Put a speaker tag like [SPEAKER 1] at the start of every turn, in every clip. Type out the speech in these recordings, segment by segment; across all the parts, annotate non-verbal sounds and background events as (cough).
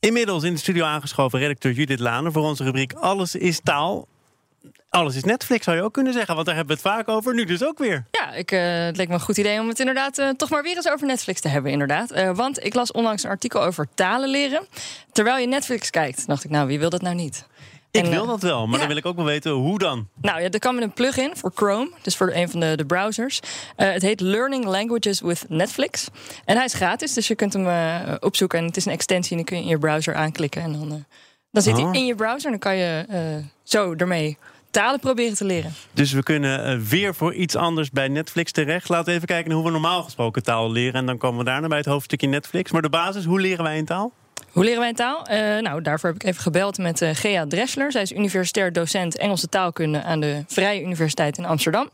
[SPEAKER 1] Inmiddels in de studio aangeschoven redacteur Judith Laner voor onze rubriek Alles is taal. Alles is Netflix, zou je ook kunnen zeggen, want daar hebben we het vaak over. Nu dus ook weer.
[SPEAKER 2] Ja, ik, uh, het leek me een goed idee om het inderdaad uh, toch maar weer eens over Netflix te hebben, inderdaad. Uh, want ik las onlangs een artikel over talen leren. Terwijl je Netflix kijkt, dacht ik, nou, wie wil dat nou niet?
[SPEAKER 1] Ik en, wil dat wel, maar ja. dan wil ik ook wel weten hoe dan.
[SPEAKER 2] Nou ja, er kwam een plugin voor Chrome, dus voor een van de, de browsers. Uh, het heet Learning Languages with Netflix. En hij is gratis, dus je kunt hem uh, opzoeken. En het is een extensie en dan kun je in je browser aanklikken. En dan, uh, dan zit
[SPEAKER 1] Oh.
[SPEAKER 2] hij in je browser en dan kan je zo ermee talen proberen te leren.
[SPEAKER 1] Dus we kunnen weer voor iets anders bij Netflix terecht. Laten we even kijken hoe we normaal gesproken taal leren. En dan komen we daarna bij het hoofdstukje Netflix. Maar de basis, hoe leren wij een taal?
[SPEAKER 2] Hoe leren wij taal? Uh, nou, daarvoor heb ik even gebeld met uh, Gea Dressler. Zij is universitair docent Engelse taalkunde aan de Vrije Universiteit in Amsterdam.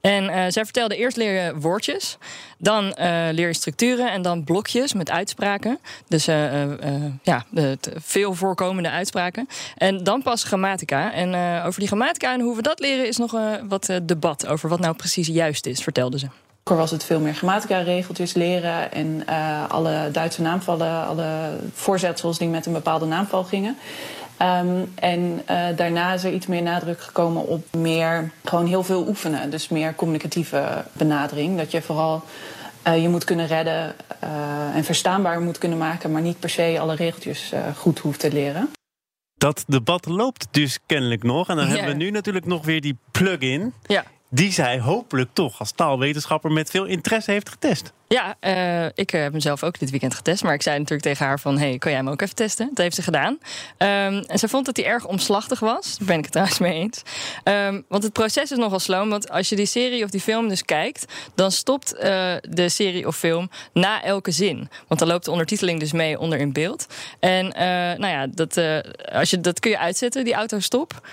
[SPEAKER 2] En uh, zij vertelde eerst leer je woordjes, dan leer je structuren en dan blokjes met uitspraken. Dus ja, de, de veel voorkomende uitspraken. En dan pas grammatica. En over die grammatica en hoe we dat leren is nog wat debat over wat nou precies juist is, vertelde ze.
[SPEAKER 3] Vroeger was het veel meer grammatica-regeltjes leren en uh, alle Duitse naamvallen, alle voorzetsels die met een bepaalde naamval gingen. Um, en uh, daarna is er iets meer nadruk gekomen op meer gewoon heel veel oefenen. Dus meer communicatieve benadering. Dat je vooral uh, je moet kunnen redden en verstaanbaar moet kunnen maken, maar niet per se alle regeltjes goed hoeft te leren.
[SPEAKER 1] Dat debat loopt dus kennelijk nog. En dan ja. hebben we nu natuurlijk nog weer die plug-in.
[SPEAKER 2] Ja
[SPEAKER 1] die zij hopelijk toch als taalwetenschapper met veel interesse heeft getest.
[SPEAKER 2] Ja, uh, ik heb hem zelf ook dit weekend getest. Maar ik zei natuurlijk tegen haar van... hey, kan jij hem ook even testen? Dat heeft ze gedaan. Um, en ze vond dat hij erg omslachtig was. Daar ben ik het trouwens mee eens. Um, want het proces is nogal sloom. Want als je die serie of die film dus kijkt... dan stopt uh, de serie of film na elke zin. Want dan loopt de ondertiteling dus mee onder in beeld. En nou ja, dat, als je, dat kun je uitzetten, die autostop.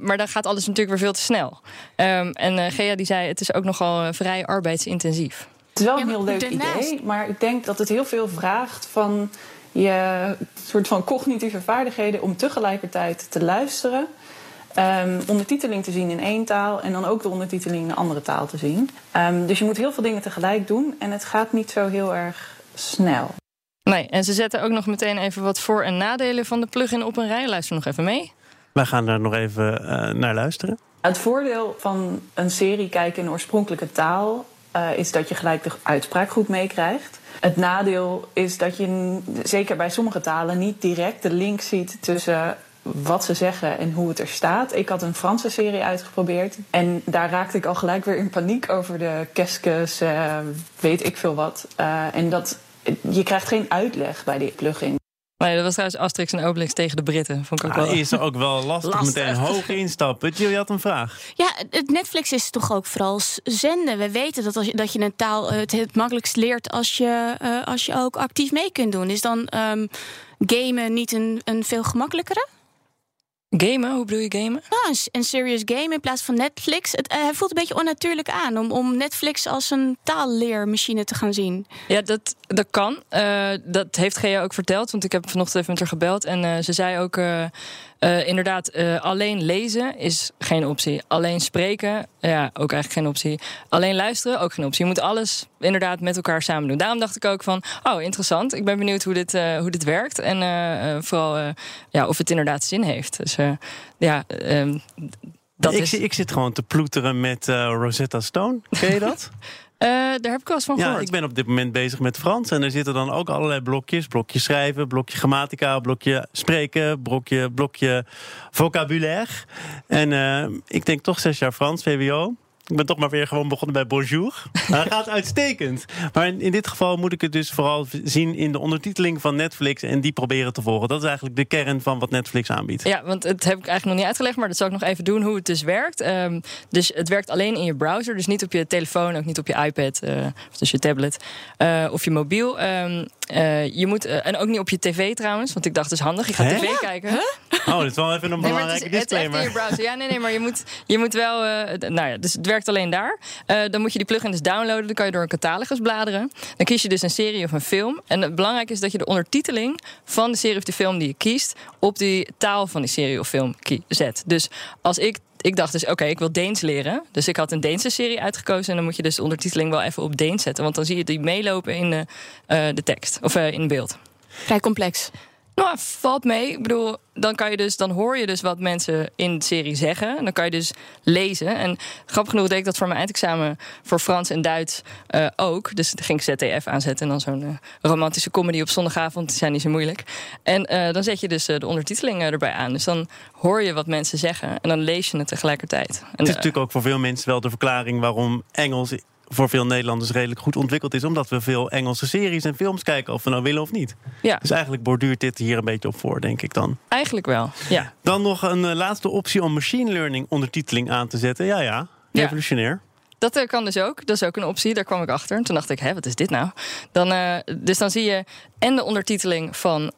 [SPEAKER 2] maar dan gaat alles natuurlijk weer veel te snel. En Gea die zei, het is ook nogal vrij arbeidsintensief.
[SPEAKER 3] Het is wel een heel leuk idee, maar ik denk dat het heel veel vraagt van je soort van cognitieve vaardigheden om tegelijkertijd te luisteren, um, ondertiteling te zien in één taal en dan ook de ondertiteling in een andere taal te zien. Um, dus je moet heel veel dingen tegelijk doen en het gaat niet zo heel erg snel.
[SPEAKER 2] Nee, en ze zetten ook nog meteen even wat voor- en nadelen van de plugin op een rij. Luister nog even mee.
[SPEAKER 1] Wij gaan daar nog even uh, naar luisteren.
[SPEAKER 3] Het voordeel van een serie kijken in oorspronkelijke taal uh, is dat je gelijk de uitspraak goed meekrijgt. Het nadeel is dat je, zeker bij sommige talen, niet direct de link ziet tussen wat ze zeggen en hoe het er staat. Ik had een Franse serie uitgeprobeerd en daar raakte ik al gelijk weer in paniek over de keskes, uh, weet ik veel wat. Uh, en dat, je krijgt geen uitleg bij die plugin.
[SPEAKER 2] Nee, dat was trouwens Asterix en Obelix tegen de Britten. Vond ik ook
[SPEAKER 1] ah,
[SPEAKER 2] wel.
[SPEAKER 1] Is er ook wel lastig, lastig. meteen hoog instappen. Jill, je had een vraag.
[SPEAKER 4] Ja, het Netflix is toch ook vooral zenden. We weten dat, als je, dat je een taal het, het makkelijkst leert als je, uh, als je ook actief mee kunt doen. Is dan um, gamen niet een, een veel gemakkelijkere?
[SPEAKER 2] Gamen? Hoe bedoel je gamen?
[SPEAKER 4] Nou, een, serious game in plaats van Netflix. Het uh, voelt een beetje onnatuurlijk aan om, om Netflix als een taalleermachine te gaan zien.
[SPEAKER 2] Ja, dat, dat kan. Uh, dat heeft Gea ook verteld, want ik heb vanochtend even met haar gebeld. En uh, ze zei ook. Uh, inderdaad, uh, alleen lezen is geen optie. Alleen spreken, ja, ook eigenlijk geen optie. Alleen luisteren, ook geen optie. Je moet alles inderdaad met elkaar samen doen. Daarom dacht ik ook van, oh, interessant. Ik ben benieuwd hoe dit, uh, hoe dit werkt. En vooral ja, of het inderdaad zin heeft. Dus ja, um, dat
[SPEAKER 1] ik,
[SPEAKER 2] is...
[SPEAKER 1] ik zit gewoon te ploeteren met Rosetta Stone. Ken je dat? (laughs)
[SPEAKER 2] Uh, daar heb ik wel eens van gehoord.
[SPEAKER 1] Ja, ik ben op dit moment bezig met Frans. En er zitten dan ook allerlei blokjes. Blokje schrijven, blokje grammatica, blokje spreken, blokje, blokje vocabulaire. En uh, ik denk toch zes jaar Frans, VWO. Ik ben toch maar weer gewoon begonnen bij bonjour. (laughs) Maar het gaat uitstekend. Maar in, in, dit geval moet ik het dus vooral zien in de ondertiteling van Netflix en die proberen te volgen. Dat is eigenlijk de kern van wat Netflix aanbiedt.
[SPEAKER 2] Ja, want het heb ik eigenlijk nog niet uitgelegd, maar dat zal ik nog even doen hoe het dus werkt. Um, dus het werkt alleen in je browser, dus niet op je telefoon, ook niet op je iPad, uh, of dus je tablet uh, of je mobiel. Um, uh, je moet, en ook niet op je tv trouwens, want ik dacht, dat is handig. Je gaat
[SPEAKER 1] Hè?
[SPEAKER 2] tv kijken. Huh?
[SPEAKER 1] Oh, dat is wel even een belangrijke
[SPEAKER 2] nee, het is,
[SPEAKER 1] disclaimer.
[SPEAKER 2] Het is echt in je browser. Ja, nee, nee, maar je moet, je moet wel. nou ja, dus het werkt alleen daar. Uh, dan moet je die plugin dus downloaden. Dan kan je door een catalogus bladeren. Dan kies je dus een serie of een film. En het belangrijke is dat je de ondertiteling van de serie of de film die je kiest... op die taal van die serie of film zet. Dus als ik ik dacht dus, oké, ik wil Deens leren. Dus ik had een Deense serie uitgekozen. En dan moet je dus de ondertiteling wel even op Deens zetten. Want dan zie je die meelopen in de, uh, de tekst. Of uh, in beeld.
[SPEAKER 4] Vrij complex.
[SPEAKER 2] Nou, valt mee. Ik bedoel, dan kan je dus, dan hoor je dus wat mensen in de serie zeggen. En dan kan je dus lezen. En grappig genoeg deed ik dat voor mijn eindexamen voor Frans en Duits uh, ook. Dus dan ging ik ZTF aanzetten en dan zo'n uh, romantische comedy op zondagavond. Die zijn niet zo moeilijk. En uh, dan zet je dus de ondertiteling erbij aan. Dus dan hoor je wat mensen zeggen en dan lees je het tegelijkertijd. En,
[SPEAKER 1] het is natuurlijk ook voor veel mensen wel de verklaring waarom Engels voor veel Nederlanders redelijk goed ontwikkeld is. Omdat we veel Engelse series en films kijken, of we nou willen of niet.
[SPEAKER 2] Ja.
[SPEAKER 1] Dus eigenlijk borduurt dit hier een beetje op voor, denk ik dan.
[SPEAKER 2] Eigenlijk wel, ja.
[SPEAKER 1] Dan nog een uh, laatste optie om machine learning ondertiteling aan te zetten. Ja, ja, revolutionair.
[SPEAKER 2] Ja. Dat uh, kan dus ook. Dat is ook een optie. Daar kwam ik achter. En toen dacht ik, hè, wat is dit nou? Dan, uh, dus dan zie je en de ondertiteling van uh,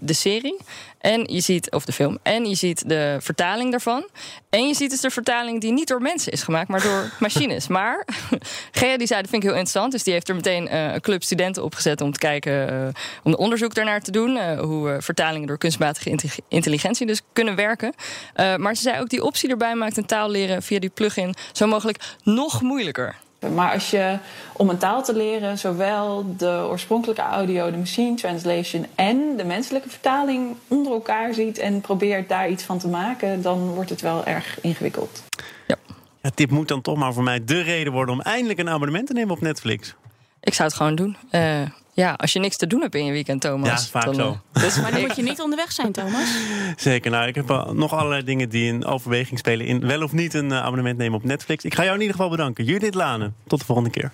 [SPEAKER 2] de serie. En je ziet, of de film. En je ziet de vertaling daarvan. En je ziet dus de vertaling die niet door mensen is gemaakt, maar door (laughs) machines. Maar (laughs) Gea die zei, dat vind ik heel interessant. Dus die heeft er meteen uh, een club studenten opgezet om te kijken, uh, om onderzoek daarnaar te doen. Uh, hoe vertalingen door kunstmatige intelligentie dus kunnen werken. maar ze zei ook, die optie erbij maakt een taal leren via die plugin zo mogelijk nog moeilijker.
[SPEAKER 3] Maar als je om een taal te leren zowel de oorspronkelijke audio, de machine translation en de menselijke vertaling onder elkaar ziet en probeert daar iets van te maken, dan wordt het wel erg ingewikkeld.
[SPEAKER 2] Ja.
[SPEAKER 1] ja dit moet dan toch maar voor mij de reden worden om eindelijk een abonnement te nemen op Netflix.
[SPEAKER 2] Ik zou het gewoon doen. Uh, ja, als je niks te doen hebt in je weekend, Thomas.
[SPEAKER 1] Ja, vaak
[SPEAKER 2] dan,
[SPEAKER 1] zo. (laughs)
[SPEAKER 4] Dus, maar dan moet je niet onderweg zijn, Thomas.
[SPEAKER 1] Zeker. Nou, ik heb nog allerlei dingen die in overweging spelen. In wel of niet een abonnement nemen op Netflix. Ik ga jou in ieder geval bedanken. Judith Lanen. Tot de volgende keer.